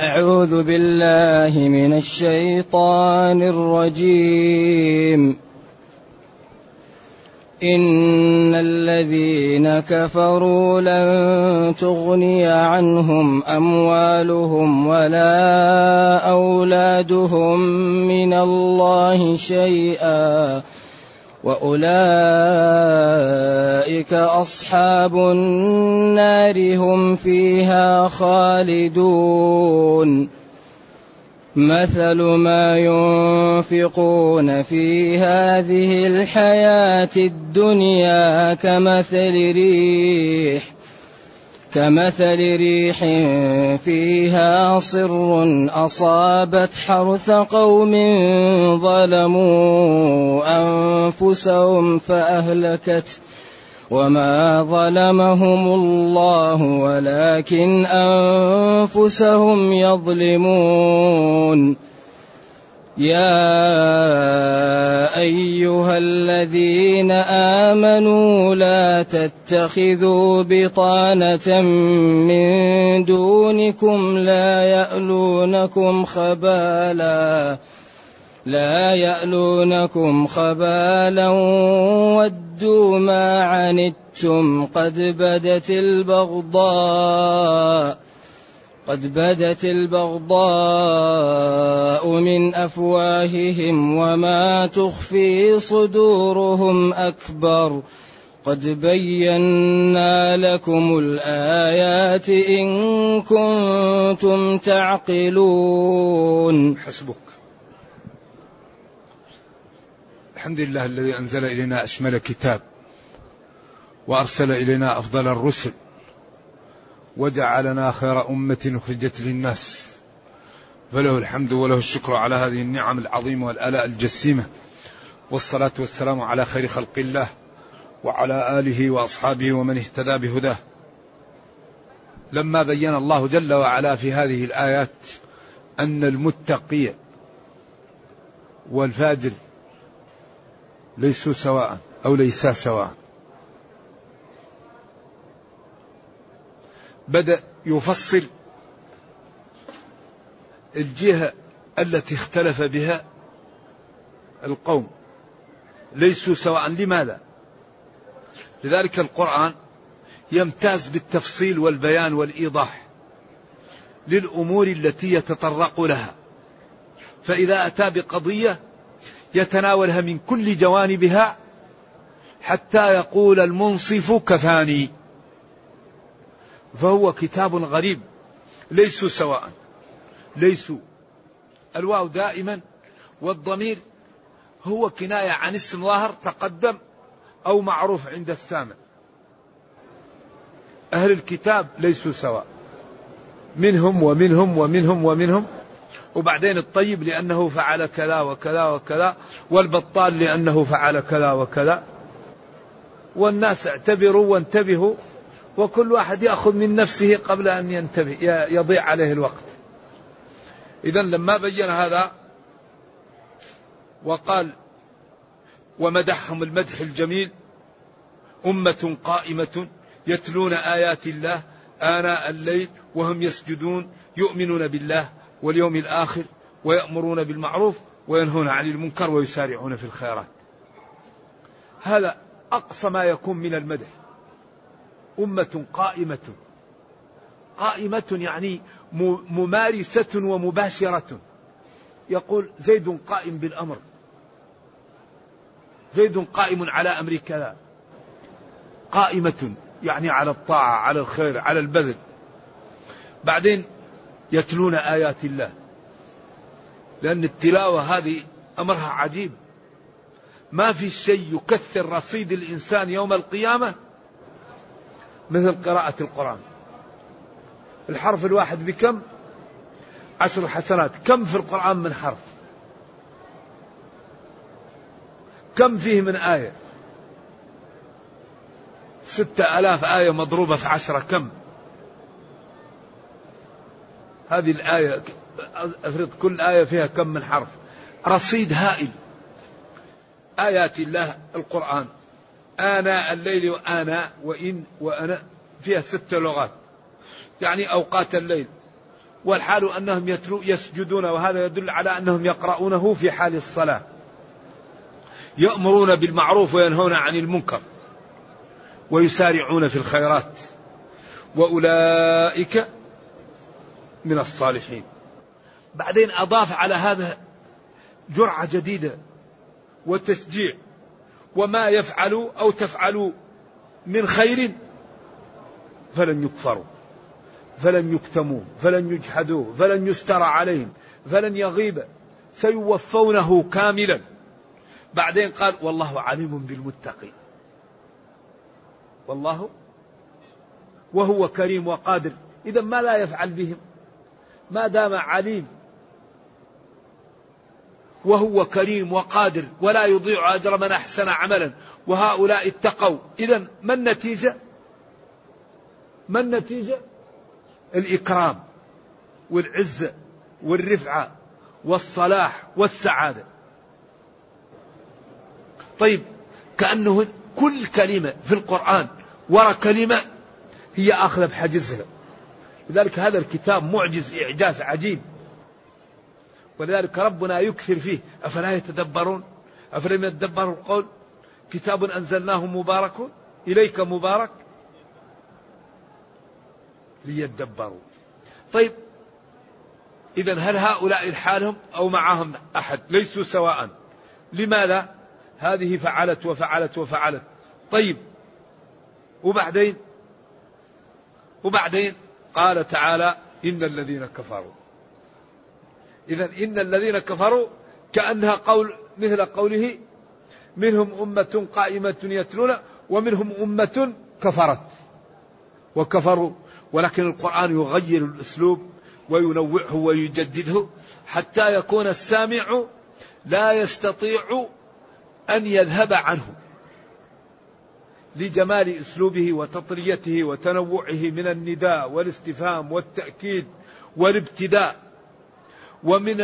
أعوذ بالله من الشيطان الرجيم. إن الذين كفروا لن تغني عنهم أموالهم ولا أولادهم من الله شيئا. وأولئك أصحاب النار هم فيها خالدون. مثل ما ينفقون في هذه الحياة الدنيا كمثل ريح. كمثل ريح فيها صر أصابت حرث قوم ظلموا أنفسهم فأهلكت وما ظلمهم الله ولكن أنفسهم يظلمون يا أيها الذين آمنوا لا تتخذوا بطانة من دونكم لا يألونكم خبالا لا يألونكم خبالا ودوا ما عنتم قد بدت البغضاء قد بدت البغضاء من أفواههم وما تخفي صدورهم أكبر. قد بينا لكم الآيات إن كنتم تعقلون. حسبك. الحمد لله الذي أنزل إلينا أشمل كتاب وأرسل إلينا أفضل الرسل. وجعلنا خير أمة أخرجت للناس. فله الحمد وله الشكر على هذه النعم العظيمة والآلاء الجسيمة. والصلاة والسلام على خير خلق الله وعلى آله وأصحابه ومن اهتدى بهداه. لما بين الله جل وعلا في هذه الآيات أن المتقي والفاجر ليسوا سواء أو ليسا سواء. بدأ يفصل الجهة التي اختلف بها القوم. ليسوا سواء لماذا؟ لذلك القرآن يمتاز بالتفصيل والبيان والإيضاح للأمور التي يتطرق لها. فإذا أتى بقضية يتناولها من كل جوانبها حتى يقول المنصف كفاني. فهو كتاب غريب. ليسوا سواء. ليسوا. الواو دائما والضمير هو كناية عن اسم ظاهر تقدم أو معروف عند السامع. أهل الكتاب ليسوا سواء. منهم ومنهم ومنهم ومنهم. وبعدين الطيب لأنه فعل كذا وكذا وكذا. والبطال لأنه فعل كذا وكذا. والناس اعتبروا وانتبهوا. وكل واحد يأخذ من نفسه قبل أن ينتبه يضيع عليه الوقت. إذا لما بين هذا وقال ومدحهم المدح الجميل أمة قائمة يتلون آيات الله آناء الليل وهم يسجدون يؤمنون بالله واليوم الآخر ويأمرون بالمعروف وينهون عن المنكر ويسارعون في الخيرات. هذا أقصى ما يكون من المدح. أمة قائمة. قائمة يعني ممارسة ومباشرة. يقول زيد قائم بالأمر. زيد قائم على أمر كذا قائمة يعني على الطاعة على الخير على البذل. بعدين يتلون آيات الله. لأن التلاوة هذه أمرها عجيب. ما في شيء يكثر رصيد الإنسان يوم القيامة مثل قراءة القرآن. الحرف الواحد بكم؟ عشر حسنات. كم في القرآن من حرف؟ كم فيه من آية؟ ستة ألاف آية مضروبة في عشرة. كم؟ هذه الآية أفرض كل آية فيها كم من حرف؟ رصيد هائل. آيات الله القرآن. آناء الليل وآناء وإن وأنا فيها ست لغات. يعني أوقات الليل. والحال أنهم يسجدون وهذا يدل على أنهم يقرؤونه في حال الصلاة. يأمرون بالمعروف وينهون عن المنكر. ويسارعون في الخيرات. وأولئك من الصالحين. بعدين أضاف على هذا جرعة جديدة. وتشجيع وما يفعلوا أو تفعلوا من خير فلن يكفروا فلن يكتموا فلن يجحدوا فلن يسترى عليهم فلن يغيب سيوفونه كاملا. بعدين قال والله عليم بالمتقين. والله وهو كريم وقادر. إذا ما لا يفعل بهم ما دام عليم وهو كريم وقادر ولا يضيع أجر من أحسن عملا. وهؤلاء اتقوا. إذا ما النتيجة؟ ما النتيجة؟ الإكرام والعزة والرفعة والصلاح والسعادة. طيب كأنه كل كلمة في القرآن ورا كلمة هي آخذة بحجزها لذلك هذا الكتاب معجز إعجاز عجيب. ولذلك ربنا يكثر فيه. أفلا يتدبرون؟ أفلم يتدبروا القول؟ كتاب أنزلناه مبارك إليك مبارك ليدبروا طيب إذا هل هؤلاء لحالهم أو معهم أحد؟ ليسوا سواء. لماذا؟ هذه فعلت وفعلت وفعلت. طيب وبعدين؟ وبعدين؟ قال تعالى إن الذين كفروا. إذا إن الذين كفروا كأنها قول مثل قوله منهم أمة قائمة يتلون ومنهم أمة كفرت وكفروا ولكن القرآن يغير الأسلوب وينوعه ويجدده حتى يكون السامع لا يستطيع أن يذهب عنه لجمال أسلوبه وتطريته وتنوعه من النداء والاستفهام والتأكيد والابتداء. ومن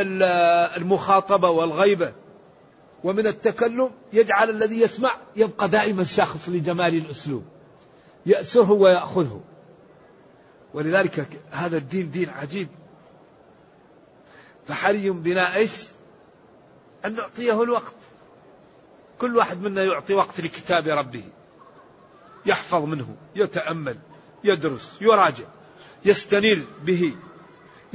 المخاطبة والغيبة. ومن التكلم يجعل الذي يسمع يبقى دائما شاخص لجمال الأسلوب. يأسره ويأخذه. ولذلك هذا الدين دين عجيب. فحري بنا إيش؟ أن نعطيه الوقت. كل واحد منا يعطي وقت لكتاب ربه. يحفظ منه يتأمل يدرس يراجع يستنير به.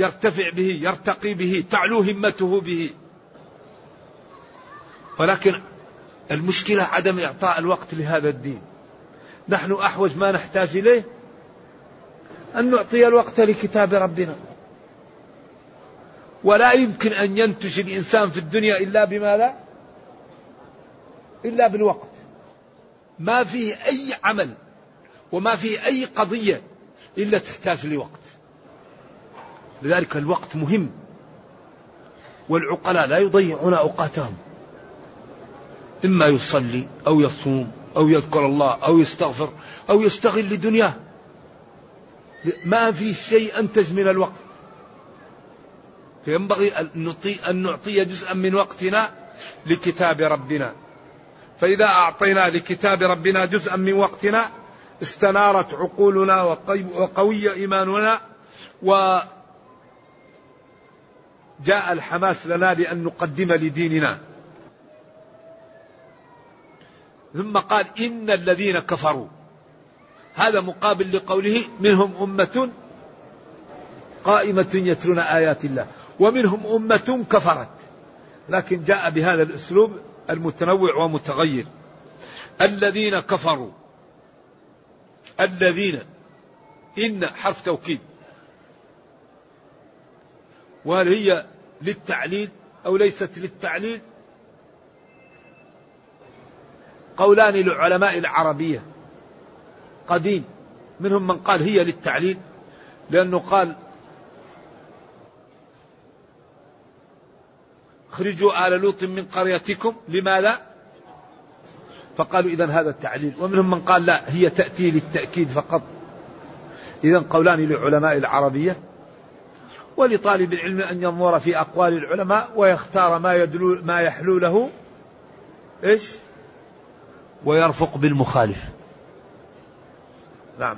يرتفع به يرتقي به تعلو همته به. ولكن المشكلة عدم إعطاء الوقت لهذا الدين. نحن أحوج ما نحتاج إليه أن نعطي الوقت لكتاب ربنا. ولا يمكن أن ينتج الإنسان في الدنيا إلا بماذا إلا بالوقت. ما فيه أي عمل وما فيه أي قضية إلا تحتاج لوقت. لذلك الوقت مهم. والعقلاء لا يضيعون أوقاتهم. إما يصلي أو يصوم أو يذكر الله أو يستغفر أو يستغل لدنياه. ما في شيء أنتج من الوقت. فينبغي أن نعطي جزءا من وقتنا لكتاب ربنا. فإذا أعطينا لكتاب ربنا جزءا من وقتنا استنارت عقولنا وقوي إيماننا وجاء الحماس لنا لأن نقدم لديننا. ثم قال إن الذين كفروا. هذا مقابل لقوله منهم أمة قائمة يتلون آيات الله ومنهم أمة كفرت. لكن جاء بهذا الأسلوب المتنوع ومتغير. الذين كفروا. الذين إن حرف توكيد. وهل هي للتعليل أو ليست للتعليل؟ قولان لعلماء العربية قديم منهم من قال هي للتعليل لأنه قال اخرجوا آل لوط من قريتكم لماذا؟ فقالوا إذا هذا التعليل ومنهم من قال لا هي تأتي للتأكيد فقط. إذا قولان لعلماء العربية ولطالب العلم أن ينظر في أقوال العلماء ويختار ما يدلو ما يحلو له إيش؟ ويرفق بالمخالف. نعم.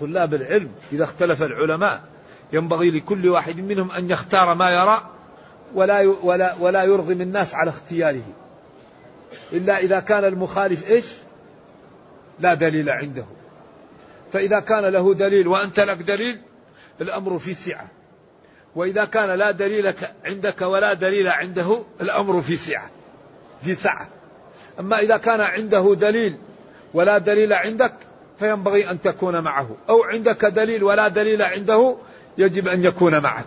طلاب العلم إذا اختلف العلماء ينبغي لكل واحد منهم أن يختار ما يرى ولا ولا ولا يرغم الناس على اختياره. إلا إذا كان المخالف إيش؟ لا دليل عنده. فإذا كان له دليل وأنت لك دليل الأمر في سعة. وإذا كان لا دليل عندك ولا دليل عنده الأمر في سعة في سعة. أما إذا كان عنده دليل ولا دليل عندك فينبغي أن تكون معه. أو عندك دليل ولا دليل عنده يجب أن يكون معك.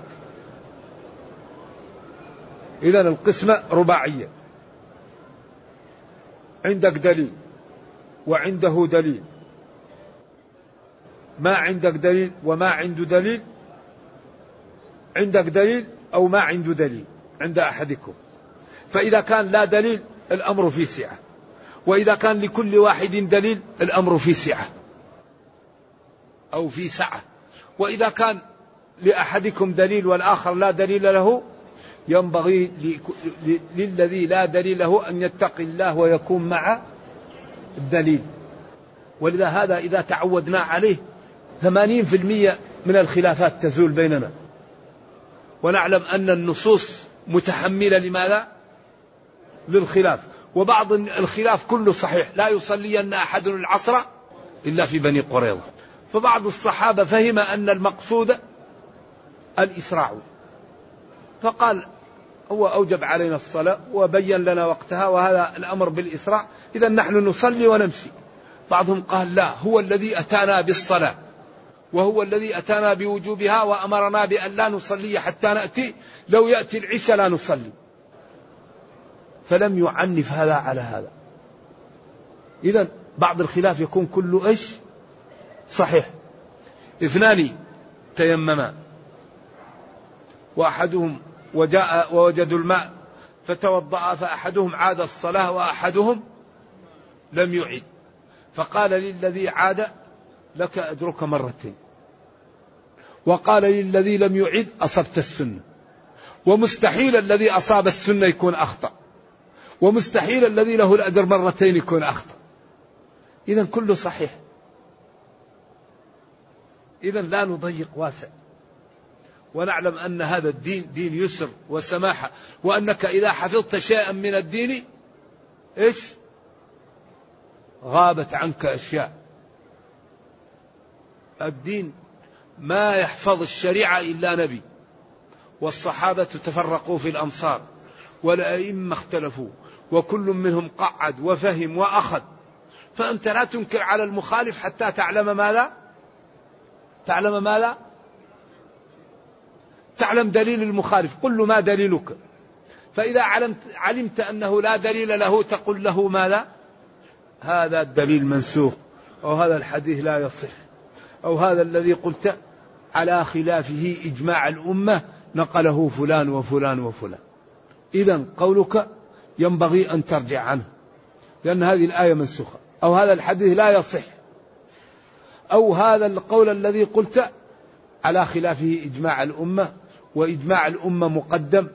إذا القسمة رباعية. عندك دليل وعنده دليل. ما عندك دليل وما عنده دليل عندك دليل أو ما عنده دليل عند أحدكم. فإذا كان لا دليل الأمر في سعة. وإذا كان لكل واحد دليل الأمر في سعة. أو في سعة. وإذا كان لأحدكم دليل والآخر لا دليل له ينبغي للذي لا دليل له أن يتقي الله ويكون مع الدليل. ولذا هذا إذا تعودنا عليه ثمانين في المية من الخلافات تزول بيننا. ونعلم أن النصوص متحملة لماذا؟ للخلاف. وبعض الخلاف كله صحيح. لا يصلين أحد العصر إلا في بني قريظة. فبعض الصحابة فهم أن المقصود الإسراع. فقال هو أوجب علينا الصلاة وبين لنا وقتها وهذا الأمر بالإسراع. إذا نحن نصلي ونمشي. بعضهم قال لا هو الذي أتانا بالصلاة. وهو الذي أتانا بوجوبها وأمرنا بأن لا نصلي حتى نأتي. لو يأتي العشاء لا نصلي. فلم يعنف هذا على هذا. إذا بعض الخلاف يكون كله إيش؟ صحيح. اثنان تيمما. وأحدهم وجاء ووجدوا الماء فتوضأ فأحدهم عاد الصلاة وأحدهم لم يعد. فقال للذي عاد لك أجرك مرتين. وقال للذي لم يعد أصبت السنة ومستحيل الذي أصاب السنة يكون أخطأ. ومستحيل الذي له الأجر مرتين يكون أخطأ. إذا كله صحيح. إذا لا نضيق واسع. ونعلم أن هذا الدين دين يسر وسماحة. وأنك إذا حفظت شيئا من الدين إيش؟ غابت عنك أشياء. الدين ما يحفظ الشريعة إلا نبي. والصحابة تفرقوا في الأمصار والأئمة اختلفوا وكل منهم قعد وفهم وأخذ. فأنت لا تنكر على المخالف حتى تعلم ماذا؟ تعلم ماذا؟ تعلم دليل المخالف. قل له ما دليلك. فإذا علمت, علمت أنه لا دليل له تقول له ماذا؟ هذا الدليل منسوخ أو هذا الحديث لا يصح أو هذا الذي قلت على خلافه إجماع الأمة نقله فلان وفلان وفلان. إذا قولك ينبغي أن ترجع عنه لأن هذه الآية منسوخة أو هذا الحديث لا يصح أو هذا القول الذي قلت على خلافه إجماع الأمة وإجماع الأمة مقدم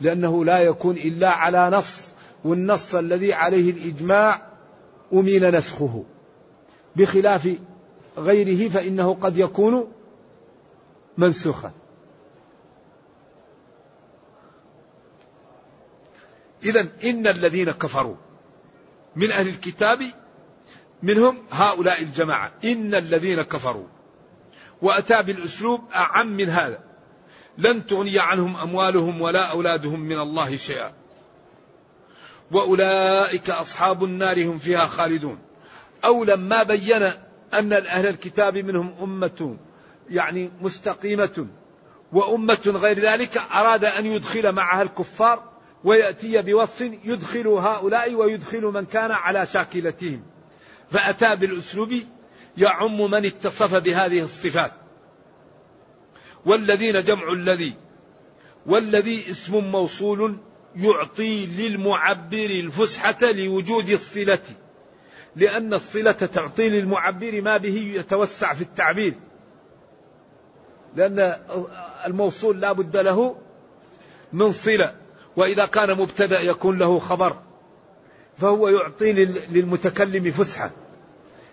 لأنه لا يكون إلا على نص والنص الذي عليه الإجماع أمين نسخه. بخلاف غيره فإنه قد يكون منسوخا إذا إن الذين كفروا من أهل الكتاب منهم هؤلاء الجماعة. إن الذين كفروا وأتى بالأسلوب أعم من هذا. لن تغني عنهم أموالهم ولا أولادهم من الله شيئا. وأولئك أصحاب النار هم فيها خالدون. أو لما بين أن أهل الكتاب منهم أمة يعني مستقيمة وأمة غير ذلك أراد أن يدخل معها الكفار ويأتي بوصف يدخل هؤلاء ويدخل من كان على شاكلتهم. فأتى بالأسلوب يعم من اتصف بهذه الصفات. والذين جمع الذي والذي اسم موصول يعطي للمعبر الفسحة لوجود الصلة. لأن الصلة تعطي للمعبر ما به يتوسع في التعبير. لأن الموصول لا بد له من صلة وإذا كان مبتدأ يكون له خبر فهو يعطي للمتكلم فسحة.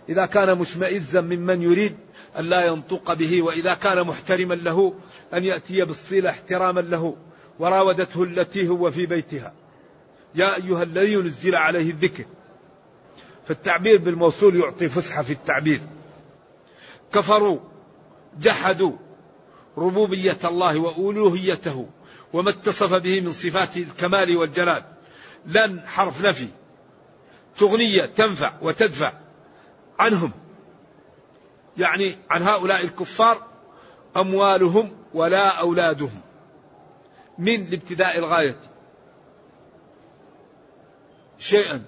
إذا كان مشمئزا ممن يريد أن لا ينطق به وإذا كان محترما له أن يأتي بالصلة احتراما له وراودته التي هو في بيتها. يا أيها الذي نزل عليه الذكر. فالتعبير بالموصول يعطي فسحة في التعبير. كفروا جحدوا ربوبية الله وألوهيته وما اتصف به من صفات الكمال والجلال. لن حرف نفي. تغنية تنفع وتدفع عنهم. يعني عن هؤلاء الكفار أموالهم ولا أولادهم. من لابتداء الغاية. شيئا.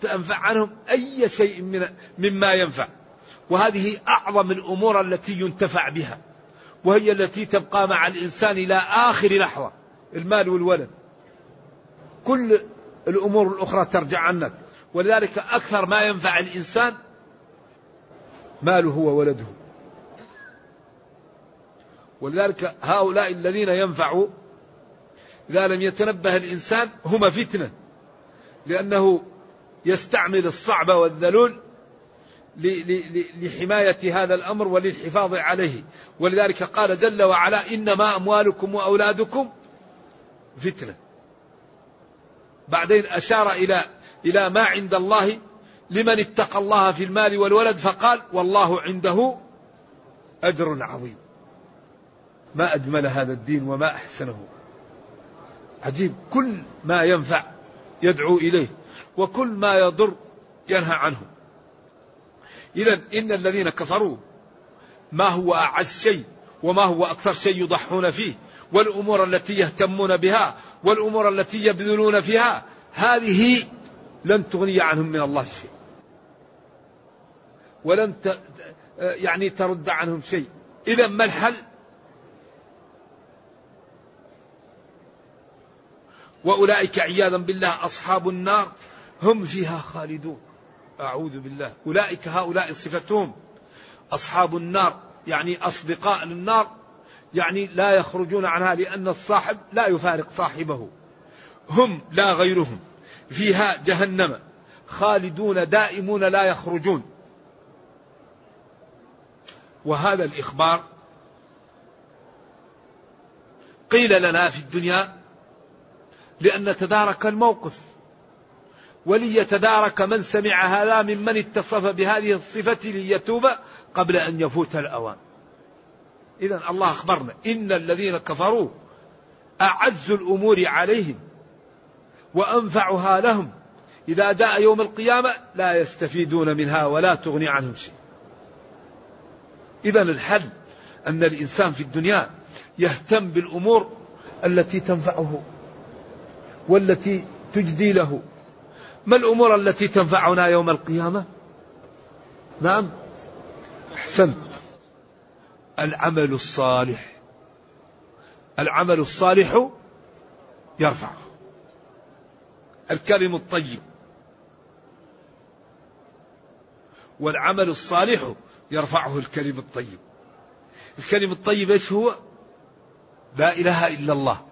تنفع عنهم أي شيء مما ينفع. وهذه أعظم الأمور التي ينتفع بها وهي التي تبقى مع الإنسان إلى آخر لحظة المال والولد. كل الأمور الأخرى ترجع عنك ولذلك أكثر ما ينفع الإنسان ماله وولده. ولذلك هؤلاء الذين ينفعوا إذا لم يتنبه الإنسان هم فتنة لأنه يستعمل الصعب والذلول لحماية هذا الأمر وللحفاظ عليه. ولذلك قال جل وعلا إنما أموالكم وأولادكم فتنة. بعدين أشار إلى إلى ما عند الله لمن اتقى الله في المال والولد فقال والله عنده أجر عظيم. ما أجمل هذا الدين وما أحسنه. عجيب. كل ما ينفع يدعو إليه وكل ما يضر ينهى عنه. إذا إن الذين كفروا ما هو أعز شيء وما هو أكثر شيء يضحون فيه والأمور التي يهتمون بها والأمور التي يبذلون فيها هذه لن تغني عنهم من الله شيء ولن يعني ترد عنهم شيء إذا ما الحل؟ وأولئك عياذا بالله أصحاب النار هم فيها خالدون أعوذ بالله. أولئك هؤلاء صفتهم أصحاب النار يعني أصدقاء للنار يعني لا يخرجون عنها لأن الصاحب لا يفارق صاحبه. هم لا غيرهم. فيها جهنم. خالدون دائمون لا يخرجون. وهذا الإخبار قيل لنا في الدنيا لأن نتدارك الموقف. وليتدارك من سمع هذا ممن اتصف بهذه الصفة ليتوب قبل أن يفوت الأوان. إذا الله أخبرنا إن الذين كفروا أعز الأمور عليهم وأنفعها لهم. إذا جاء يوم القيامة لا يستفيدون منها ولا تغني عنهم شيء. إذا الحل أن الإنسان في الدنيا يهتم بالأمور التي تنفعه والتي تجدي له. ما الأمور التي تنفعنا يوم القيامة؟ نعم. أحسنت العمل الصالح. العمل الصالح يرفع. الكلم الطيب. والعمل الصالح يرفعه الكلم الطيب. الكلم الطيب إيش هو؟ لا إله إلا الله.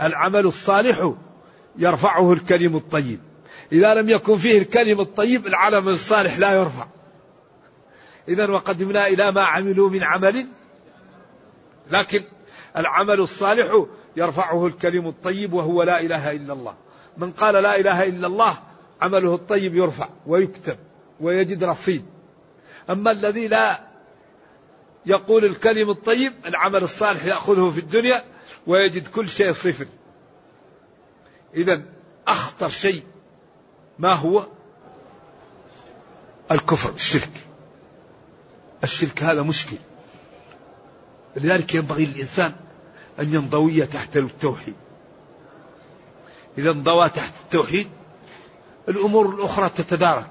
العمل الصالح يرفعه الكلم الطيب. إذا لم يكن فيه الكلم الطيب العمل الصالح لا يرفع. إذا وقدمنا إلى ما عملوا من عمل. لكن العمل الصالح يرفعه الكلم الطيب وهو لا إله إلا الله. من قال لا إله إلا الله عمله الطيب يرفع ويكتب ويجد رصيد. أما الذي لا يقول الكلم الطيب العمل الصالح يأخذه في الدنيا ويجد كل شيء صفر. إذا أخطر شيء ما هو الكفر؟ الشرك. الشرك هذا مشكل. لذلك ينبغي للإنسان أن ينضوي تحت التوحيد. إذا انضوى تحت التوحيد الأمور الأخرى تتدارك.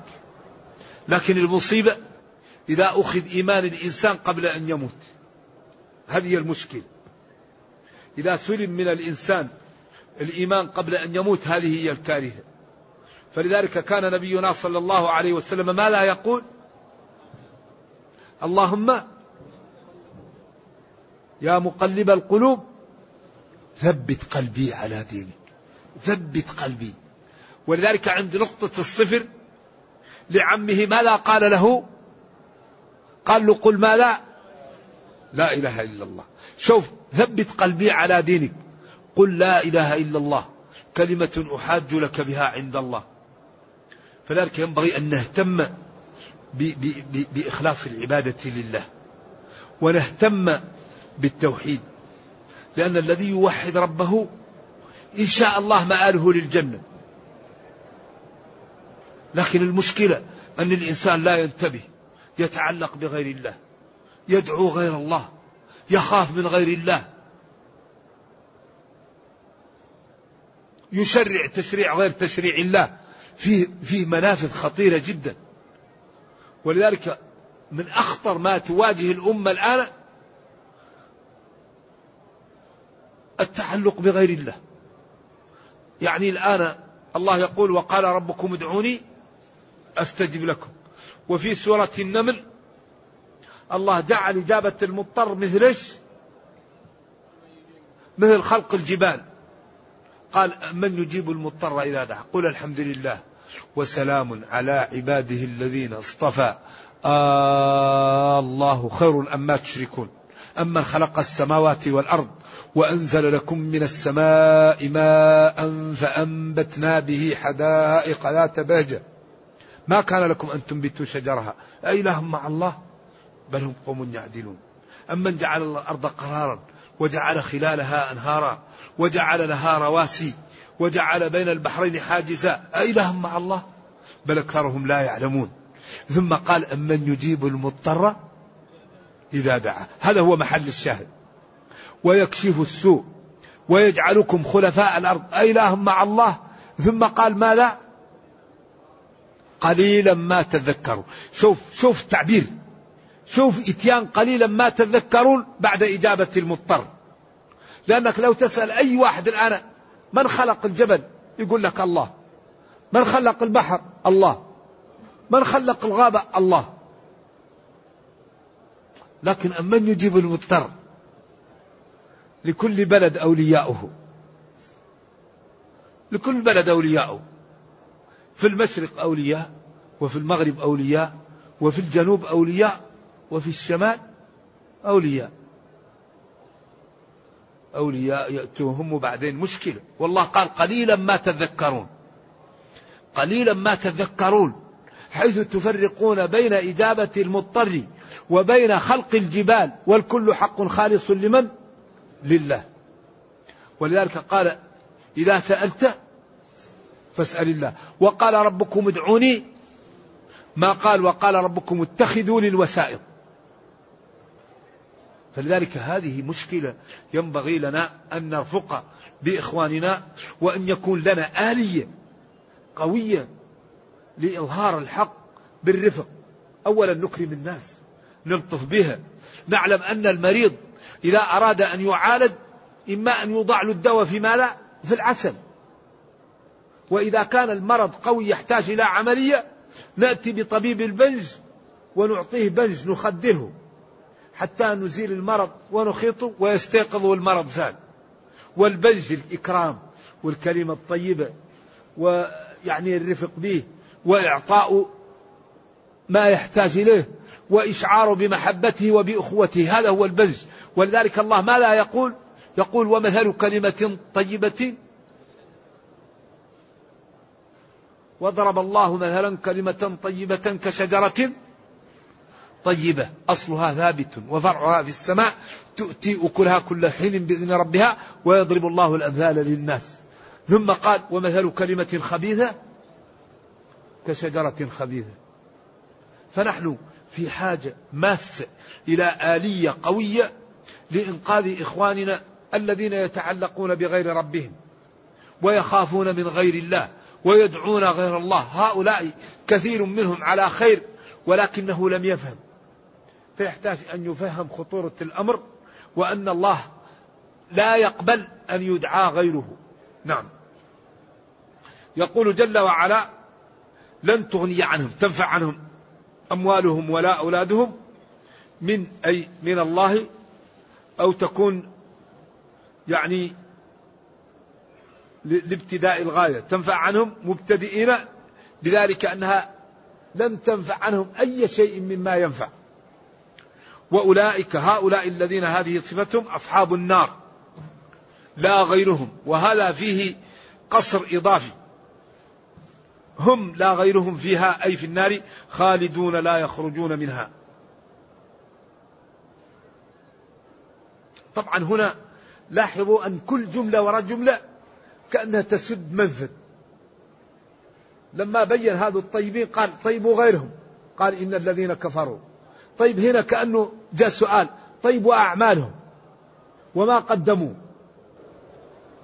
لكن المصيبة إذا أخذ إيمان الإنسان قبل أن يموت. هذه المشكلة إذا سلم من الإنسان الإيمان قبل أن يموت هذه هي الكارثة. فلذلك كان نبينا صلى الله عليه وسلم ما لا يقول اللهم يا مقلب القلوب ثبت قلبي على دينك. ثبت قلبي. ولذلك عند نقطة الصفر لعمه ماذا قال له قال له قل ما لا لا إله إلا الله. شوف ثبت قلبي على دينك. قل لا إله إلا الله. كلمة أحاج لك بها عند الله. فذلك ينبغي أن نهتم بإخلاص العبادة لله ونهتم بالتوحيد لأن الذي يوحد ربه إن شاء الله مآله للجنة. لكن المشكلة أن الإنسان لا ينتبه يتعلق بغير الله يدعو غير الله يخاف من غير الله يشرع تشريع غير تشريع الله. فيه فيه منافذ خطيرة جدا. ولذلك من أخطر ما تواجه الأمة الآن التعلق بغير الله. يعني الآن الله يقول وقال ربكم ادعوني أستجب لكم. وفي سورة النمل الله جعل إجابة المضطر مثل إيش؟ مثل خلق الجبال. قال من يجيب المضطر إذا دعا قل الحمد لله وسلام على عباده الذين اصطفى. آه الله خير أما تشركون. أما خلق السماوات والأرض وأنزل لكم من السماء ماء فأنبتنا به حدائق ذات بهجة. ما كان لكم أن تنبتوا شجرها. أإله مع الله. بل هم قوم يعدلون. أمن جعل الأرض قرارا وجعل خلالها أنهارا وجعل لها رواسي وجعل بين البحرين حاجزا. أإله مع الله؟ بل أكثرهم لا يعلمون. ثم قال أمن يجيب المضطر إذا دعا. هذا هو محل الشاهد. ويكشف السوء ويجعلكم خلفاء الأرض. أإله مع الله؟ ثم قال ماذا؟ قليلا ما تذكروا شوف شوف التعبير. شوف إتيان قليلا ما تذكرون بعد إجابة المضطر. لأنك لو تسأل أي واحد الآن من خلق الجبل؟ يقول لك الله. من خلق البحر؟ الله. من خلق الغابة؟ الله. لكن من يجيب المضطر لكل بلد أولياؤه؟ لكل بلد أولياؤه. في المشرق أولياء وفي المغرب أولياء وفي الجنوب أولياء وفي الشمال أولياء. أولياء يأتوهم وبعدين مشكلة. والله قال قليلا ما تذكرون. قليلا ما تذكرون. حيث تفرقون بين إجابة المضطر وبين خلق الجبال والكل حق خالص لمن؟ لله. ولذلك قال إذا سألت فاسأل الله. وقال ربكم ادعوني. ما قال؟ وقال ربكم اتخذوا للوسائط. فلذلك هذه مشكلة ينبغي لنا أن نرفق بإخواننا وأن يكون لنا آلية قوية لإظهار الحق بالرفق. أولا نكرم الناس نلطف بها. نعلم أن المريض إذا أراد أن يعالج إما أن يوضع له الدواء في ماذا؟ في العسل. وإذا كان المرض قوي يحتاج إلى عملية نأتي بطبيب البنج ونعطيه بنج نخدره. حتى نزيل المرض ونخيطه ويستيقظ والمرض زال والبنج الإكرام والكلمة الطيبة ويعني الرفق به وإعطاء ما يحتاج إليه وإشعاره بمحبته وبأخوته هذا هو البنج ولذلك الله ما لا يقول؟ يقول ومثل كلمة طيبة. وضرب الله مثلا كلمة طيبة كشجرة. طيبة أصلها ثابت وفرعها في السماء تؤتي أكلها كل حين بإذن ربها ويضرب الله الأمثال للناس. ثم قال ومثل كلمة خبيثة كشجرة خبيثة. فنحن في حاجة ماسة إلى آلية قوية لإنقاذ إخواننا الذين يتعلقون بغير ربهم ويخافون من غير الله ويدعون غير الله. هؤلاء كثير منهم على خير ولكنه لم يفهم. فيحتاج أن يفهم خطورة الأمر وأن الله لا يقبل أن يدعى غيره. نعم. يقول جل وعلا لن تغني عنهم تنفع عنهم أموالهم ولا أولادهم من أي من الله أو تكون يعني لابتداء الغاية. تنفع عنهم مبتدئين بذلك أنها لن تنفع عنهم أي شيء مما ينفع. وأولئك هؤلاء الذين هذه صفتهم أصحاب النار. لا غيرهم. وهذا فيه قصر إضافي. هم لا غيرهم فيها أي في النار خالدون لا يخرجون منها. طبعا هنا لاحظوا أن كل جملة وراء جملة كأنها تسد منفذ لما بين هذا الطيبين قال طيبوا غيرهم. قال إن الذين كفروا. طيب هنا كأنه جاء سؤال. طيب وأعمالهم؟ وما قدموا؟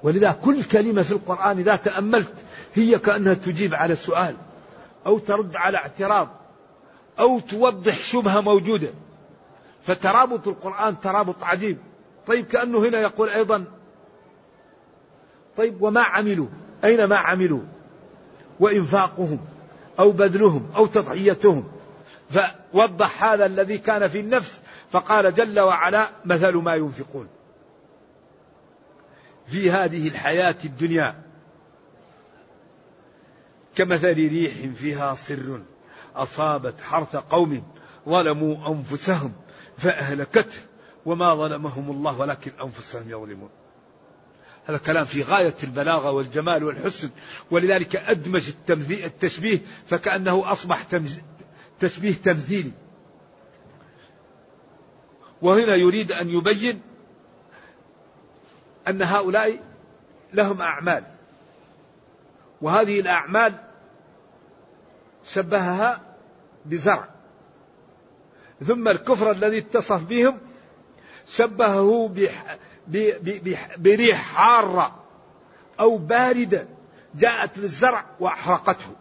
ولذا كل كلمة في القرآن إذا تأملت هي كأنها تجيب على سؤال أو ترد على اعتراض أو توضح شبهة موجودة. فترابط القرآن ترابط عجيب. طيب كأنه هنا يقول أيضا طيب وما عملوا؟ أين ما عملوا؟ وإنفاقهم أو بذلهم أو تضحيتهم فوضح هذا الذي كان في النفس فقال جل وعلا مثل ما ينفقون في هذه الحياة الدنيا كمثل ريح فيها سر أصابت حرث قوم ظلموا أنفسهم فأهلكته وما ظلمهم الله ولكن أنفسهم يظلمون. هذا كلام في غاية البلاغة والجمال والحسن ولذلك أدمج التشبيه فكأنه أصبح تشبيه تمثيلي وهنا يريد أن يبين أن هؤلاء لهم أعمال. وهذه الأعمال شبهها بزرع. ثم الكفر الذي اتصف بهم شبهه بريح حارة أو باردة جاءت للزرع وأحرقته.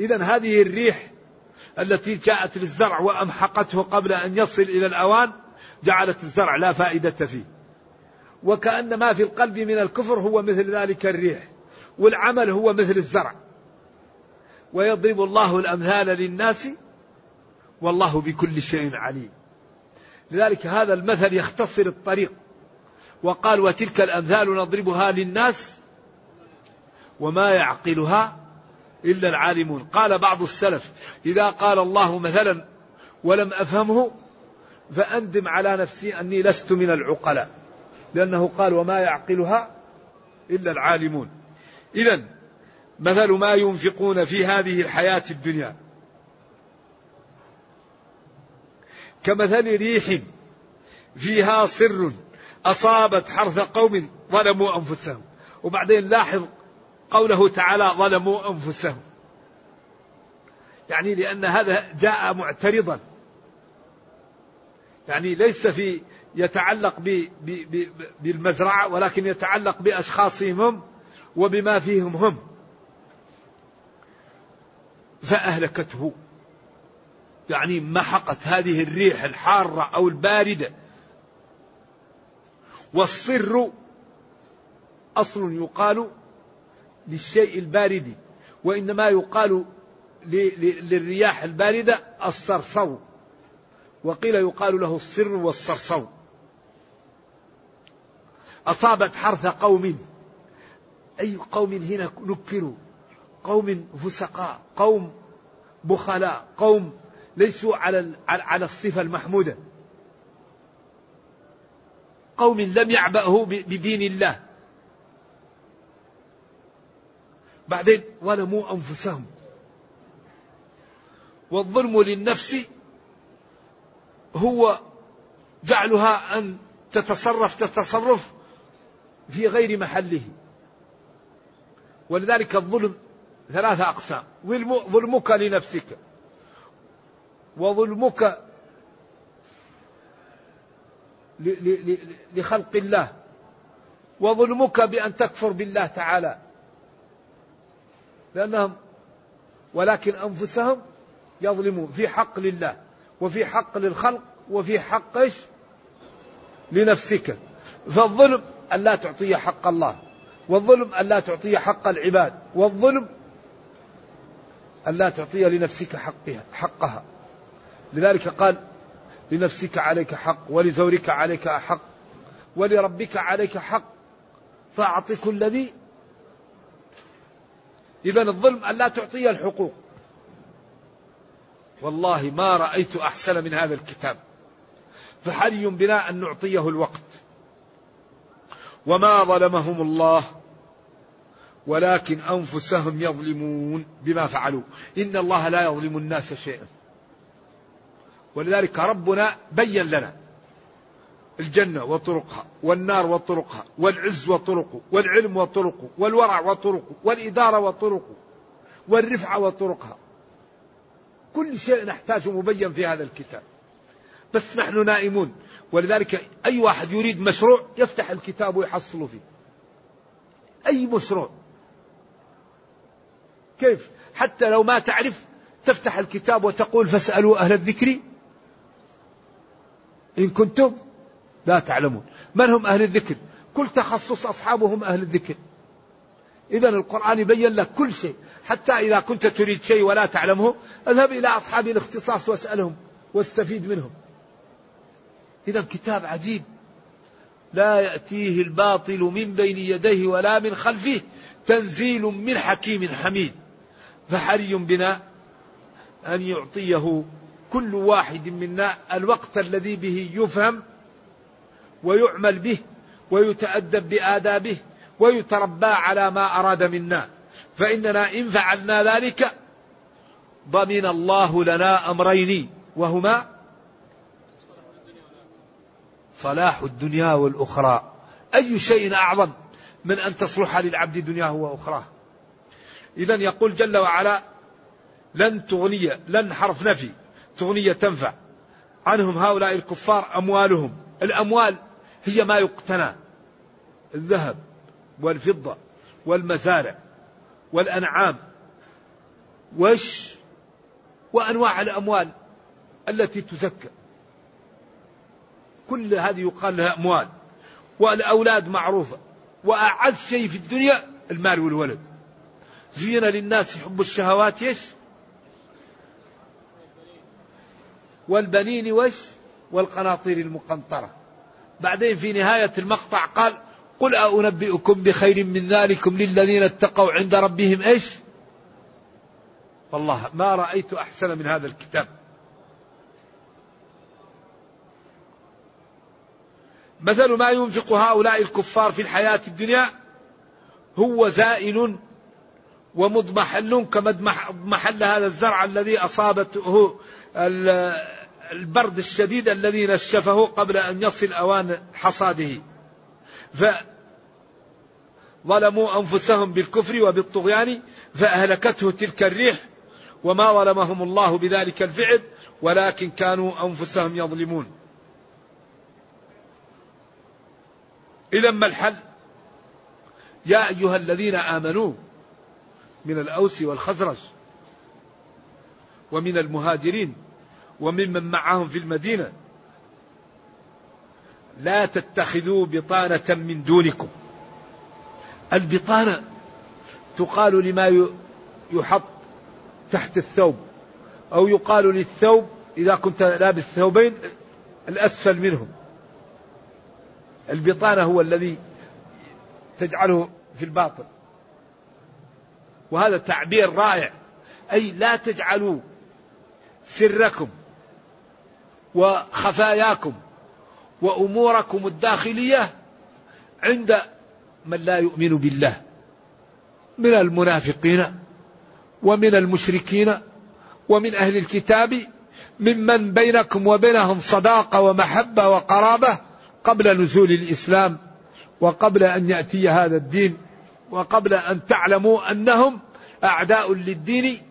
إذا هذه الريح التي جاءت للزرع وأمحقته قبل أن يصل إلى الأوان جعلت الزرع لا فائدة فيه. وكأن ما في القلب من الكفر هو مثل ذلك الريح والعمل هو مثل الزرع. ويضرب الله الأمثال للناس والله بكل شيء عليم. لذلك هذا المثل يختصر الطريق. وقال وتلك الأمثال نضربها للناس وما يعقلها إلا العالمون. قال بعض السلف إذا قال الله مثلا ولم أفهمه فأندم على نفسي أني لست من العقلاء. لأنه قال وما يعقلها إلا العالمون. إذا مثل ما ينفقون في هذه الحياة الدنيا. كمثل ريح فيها سر أصابت حرث قوم ظلموا أنفسهم. وبعدين لاحظ قوله تعالى ظلموا أنفسهم. يعني لأن هذا جاء معترضا. يعني ليس في يتعلق بالمزرعة ولكن يتعلق بأشخاصهم هم وبما فيهم هم. فأهلكته. يعني محقت هذه الريح الحارة أو الباردة. والصر أصل يقال للشيء البارد وإنما يقال للرياح الباردة الصرصو. وقيل يقال له الصر والصرصو. أصابت حرث قوم. أي قوم هنا نكروا؟ قوم فسقاء قوم بخلاء قوم ليسوا على على الصفة المحمودة. قوم لم يعبأه بدين الله. بعدين ظلموا أنفسهم. والظلم للنفس هو جعلها أن تتصرف تتصرف في غير محله. ولذلك الظلم ثلاثة أقسام. ظلمك لنفسك. وظلمك لخلق الله. وظلمك بأن تكفر بالله تعالى. لأنهم ولكن أنفسهم يظلمون. في حق لله وفي حق للخلق وفي حق إيش؟ لنفسك. فالظلم أن لا تعطي حق الله والظلم أن لا تعطي حق العباد والظلم أن لا تعطي لنفسك حقها حقها. لذلك قال لنفسك عليك حق ولزورك عليك حق ولربك عليك حق فأعط كل ذي إذا الظلم أن لا تعطي الحقوق. والله ما رأيت أحسن من هذا الكتاب. فحري بنا أن نعطيه الوقت. وما ظلمهم الله ولكن أنفسهم يظلمون بما فعلوا. إن الله لا يظلم الناس شيئا. ولذلك ربنا بين لنا. الجنة وطرقها والنار وطرقها والعز وطرقه والعلم وطرقه والورع وطرقه والإدارة وطرقه والرفعة وطرقها. كل شيء نحتاجه مبين في هذا الكتاب. بس نحن نائمون. ولذلك أي واحد يريد مشروع يفتح الكتاب ويحصل فيه. أي مشروع. كيف؟ حتى لو ما تعرف تفتح الكتاب وتقول فاسألوا أهل الذكر. إن كنتم لا تعلمون. من هم أهل الذكر؟ كل تخصص أصحابهم أهل الذكر. إذا القرآن يبين لك كل شيء. حتى إذا كنت تريد شيء ولا تعلمه اذهب إلى أصحاب الاختصاص واسألهم واستفيد منهم. إذا كتاب عجيب. لا يأتيه الباطل من بين يديه ولا من خلفه. تنزيل من حكيم حميد. فحري بنا أن يعطيه كل واحد منا الوقت الذي به يفهم ويعمل به ويتأدب بآدابه ويتربى على ما أراد منا. فإننا إن فعلنا ذلك ضمن الله لنا أمرين وهما صلاح الدنيا والأخرى. أي شيء أعظم من أن تصلح للعبد دنياه وأخراه؟ إذا يقول جل وعلا لن تغني لن حرف نفي تغني تنفع. عنهم هؤلاء الكفار أموالهم. الأموال هي ما يقتنى الذهب والفضة والمزارع والأنعام وش؟ وأنواع الأموال التي تزكى. كل هذه يقال لها أموال والأولاد معروفة وأعز شيء في الدنيا المال والولد. زين للناس حب الشهوات يش والبنين وش؟ والقناطير المقنطرة. بعدين في نهاية المقطع قال قل أنبئكم بخير من ذلكم للذين اتقوا عند ربهم إيش؟ والله ما رأيت أحسن من هذا الكتاب. مثل ما ينفق هؤلاء الكفار في الحياة الدنيا هو زائل ومضمحل كمضمحل هذا الزرع الذي أصابته البرد الشديد الذي نشفه قبل أن يصل أوان حصاده. فظلموا أنفسهم بالكفر وبالطغيان فأهلكته تلك الريح وما ظلمهم الله بذلك الفعل ولكن كانوا أنفسهم يظلمون. إذا ما الحل؟ يا أيها الذين آمنوا من الأوس والخزرج ومن المهاجرين وممن معهم في المدينة. لا تتخذوا بطانة من دونكم. البطانة تقال لما يحط تحت الثوب أو يقال للثوب إذا كنت لابس ثوبين الأسفل منهم. البطانة هو الذي تجعله في الباطن. وهذا تعبير رائع. أي لا تجعلوا سركم وخفاياكم وأموركم الداخلية عند من لا يؤمن بالله من المنافقين ومن المشركين ومن أهل الكتاب ممن بينكم وبينهم صداقة ومحبة وقرابة قبل نزول الإسلام وقبل أن يأتي هذا الدين وقبل أن تعلموا أنهم أعداء للدين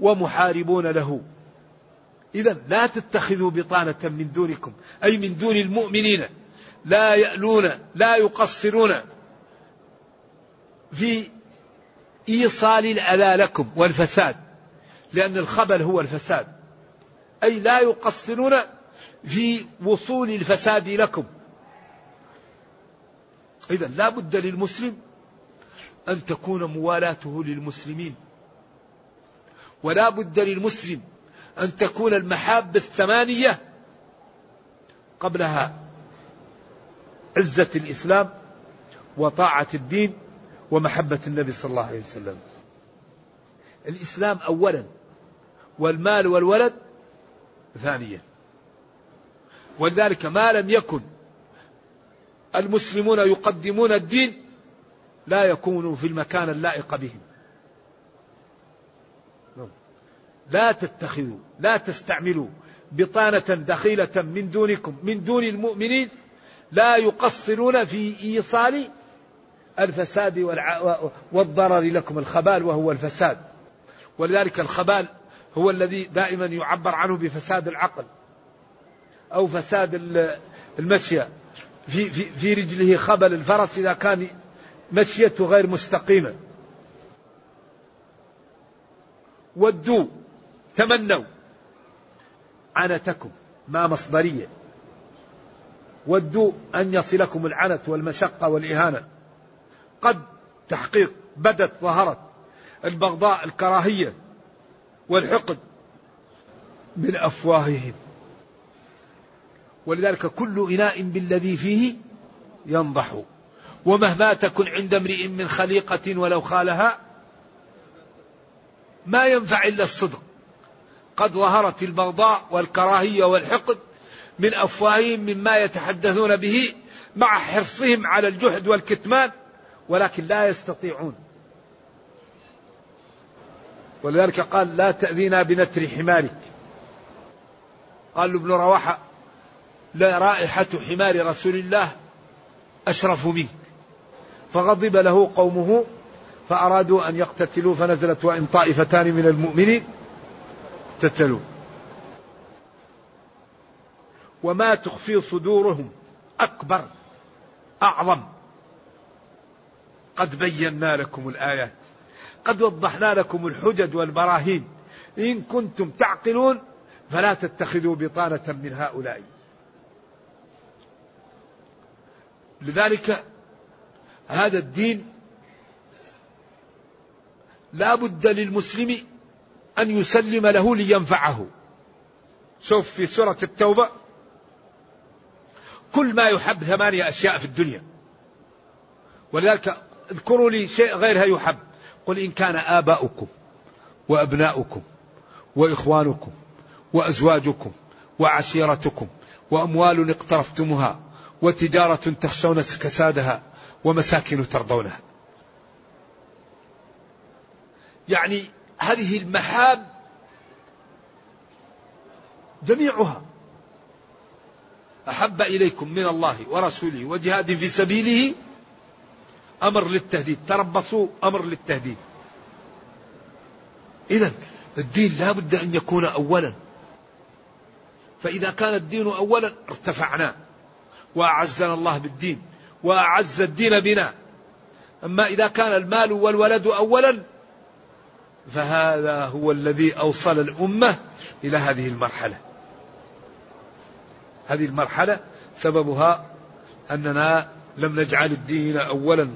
ومحاربون له. إذا لا تتخذوا بطانة من دونكم أي من دون المؤمنين. لا يألون لا يقصرون في إيصال الأذى لكم والفساد لأن الخبل هو الفساد. أي لا يقصرون في وصول الفساد لكم. إذا لا بد للمسلم أن تكون موالاته للمسلمين ولا بد للمسلم أن تكون المحاب الثمانية قبلها عزة الإسلام وطاعة الدين ومحبة النبي صلى الله عليه وسلم. الإسلام أولا والمال والولد ثانيا. ولذلك ما لم يكن المسلمون يقدمون الدين لا يكونوا في المكان اللائق بهم. لا تتخذوا لا تستعملوا بطانة دخيلة من دونكم من دون المؤمنين لا يقصرون في إيصال الفساد والضرر لكم الخبال وهو الفساد. ولذلك الخبال هو الذي دائما يعبر عنه بفساد العقل أو فساد المشية. في, في, في رجله خبل الفرس إذا كان مشيته غير مستقيمة. ودوا تمنوا عنتكم ما مصدرية. ودوا أن يصلكم العنت والمشقة والإهانة. قد تحقيق بدت ظهرت البغضاء الكراهية والحقد من أفواههم. ولذلك كل إناء بالذي فيه ينضح. ومهما تكن عند امرئ من خليقة ولو خالها ما ينفع إلا الصدق. قد ظهرت البغضاء والكراهية والحقد من أفواههم مما يتحدثون به مع حرصهم على الجهد والكتمان ولكن لا يستطيعون. ولذلك قال لا تأذينا بنتر حمارك. قال ابن رواحة لا رائحة حمار رسول الله أشرف منك. فغضب له قومه فأرادوا أن يقتتلوا فنزلت وإن طائفتان من المؤمنين اقتتلوا وما تخفي صدورهم أكبر أعظم. قد بينا لكم الآيات قد وضحنا لكم الحجج والبراهين. إن كنتم تعقلون فلا تتخذوا بطانة من هؤلاء. لذلك هذا الدين لا بد للمسلم أن يسلم له لينفعه. شوف في سورة التوبة كل ما يحب ثمانية أشياء في الدنيا. ولذلك اذكروا لي شيء غيرها يحب. قل إن كان آباؤكم وأبناؤكم وإخوانكم وأزواجكم وعشيرتكم وأموال اقترفتموها وتجارة تخشون كسادها ومساكن ترضونها. يعني هذه المحاب جميعها. أحب إليكم من الله ورسوله وجهاد في سبيله أمر للتهديد. تربصوا أمر للتهديد. إذا الدين لا بد أن يكون أولا. فإذا كان الدين أولا ارتفعنا. وأعزنا الله بالدين وأعز الدين بنا. أما إذا كان المال والولد أولا فهذا هو الذي أوصل الأمة إلى هذه المرحلة. هذه المرحلة سببها أننا لم نجعل الدين أولا.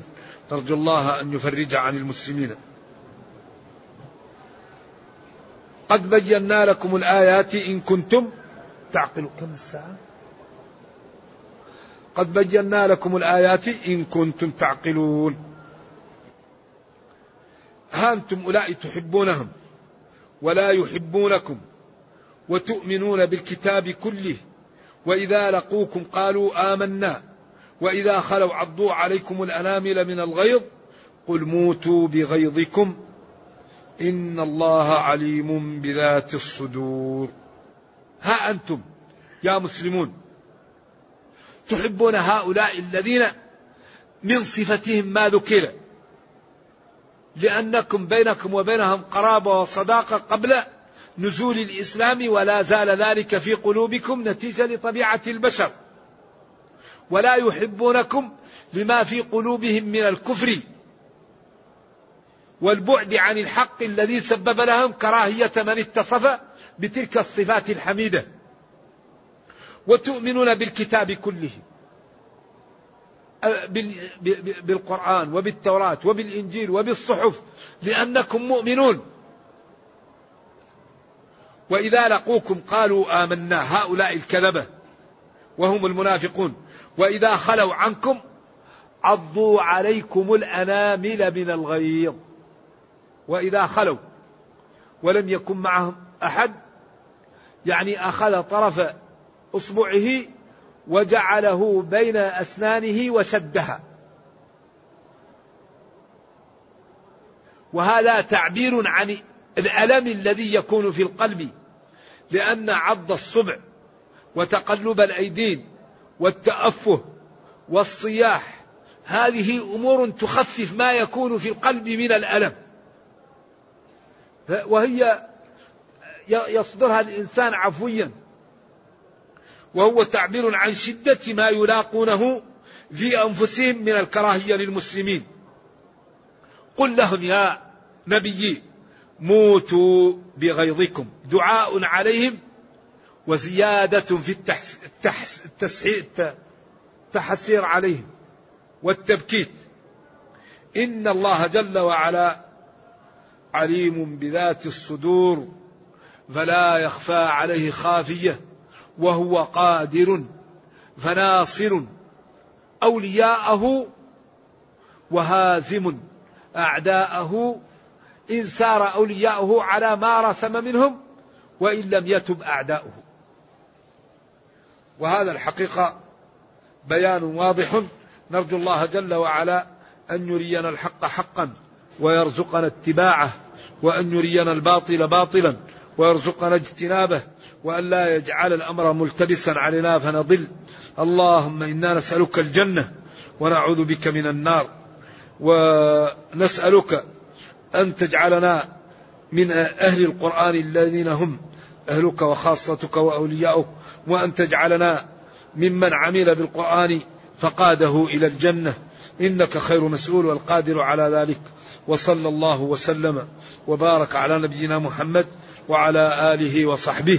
نرجو الله أن يفرج عن المسلمين. قد بينا لكم الآيات إن كنتم تعقلوا كم الساعة؟ قد بينا لكم الآيات إن كنتم تعقلون. ها أنتم أولئك تحبونهم ولا يحبونكم وتؤمنون بالكتاب كله وإذا لقوكم قالوا آمنا وإذا خلوا عضوا عليكم الأنامل من الغيظ قل موتوا بغيظكم إن الله عليم بذات الصدور. ها أنتم يا مسلمون تحبون هؤلاء الذين من صفتهم ما ذكر لأنكم بينكم وبينهم قرابة وصداقة قبل نزول الإسلام ولا زال ذلك في قلوبكم نتيجة لطبيعة البشر. ولا يحبونكم لما في قلوبهم من الكفر والبعد عن الحق الذي سبب لهم كراهية من اتصف بتلك الصفات الحميدة. وتؤمنون بالكتاب كله. بالقرآن وبالتوراة وبالإنجيل وبالصحف لأنكم مؤمنون. وإذا لقوكم قالوا آمنا هؤلاء الكذبة وهم المنافقون. وإذا خلوا عنكم عضوا عليكم الأنامل من الغيظ. وإذا خلوا ولم يكن معهم أحد يعني أخذ طرف إصبعه وجعله بين أسنانه وشدها. وهذا تعبير عن الألم الذي يكون في القلب لأن عض الصبع وتقلب الأيدين والتأفه والصياح هذه أمور تخفف ما يكون في القلب من الألم. وهي يصدرها الإنسان عفويا. وهو تعبير عن شدة ما يلاقونه في أنفسهم من الكراهية للمسلمين. قل لهم يا نبيي موتوا بغيظكم. دعاء عليهم وزيادة في التحس التحس التحسير عليهم والتبكيت. إن الله جل وعلا عليم بذات الصدور فلا يخفى عليه خافية. وهو قادر فناصر أولياءه وهازم أعداءه إن سار أولياءه على ما رسم منهم وإن لم يتب أعداؤه. وهذا الحقيقة بيان واضح. نرجو الله جل وعلا أن يرينا الحق حقا ويرزقنا اتباعه وأن يرينا الباطل باطلا ويرزقنا اجتنابه وأن لا يجعل الأمر ملتبسا علينا فنضل. اللهم إنا نسألك الجنة ونعوذ بك من النار. ونسألك أن تجعلنا من أهل القرآن الذين هم أهلك وخاصتك وأولياؤك وأن تجعلنا ممن عمل بالقرآن فقاده إلى الجنة. إنك خير مسؤول والقادر على ذلك. وصلى الله وسلم وبارك على نبينا محمد وعلى آله وصحبه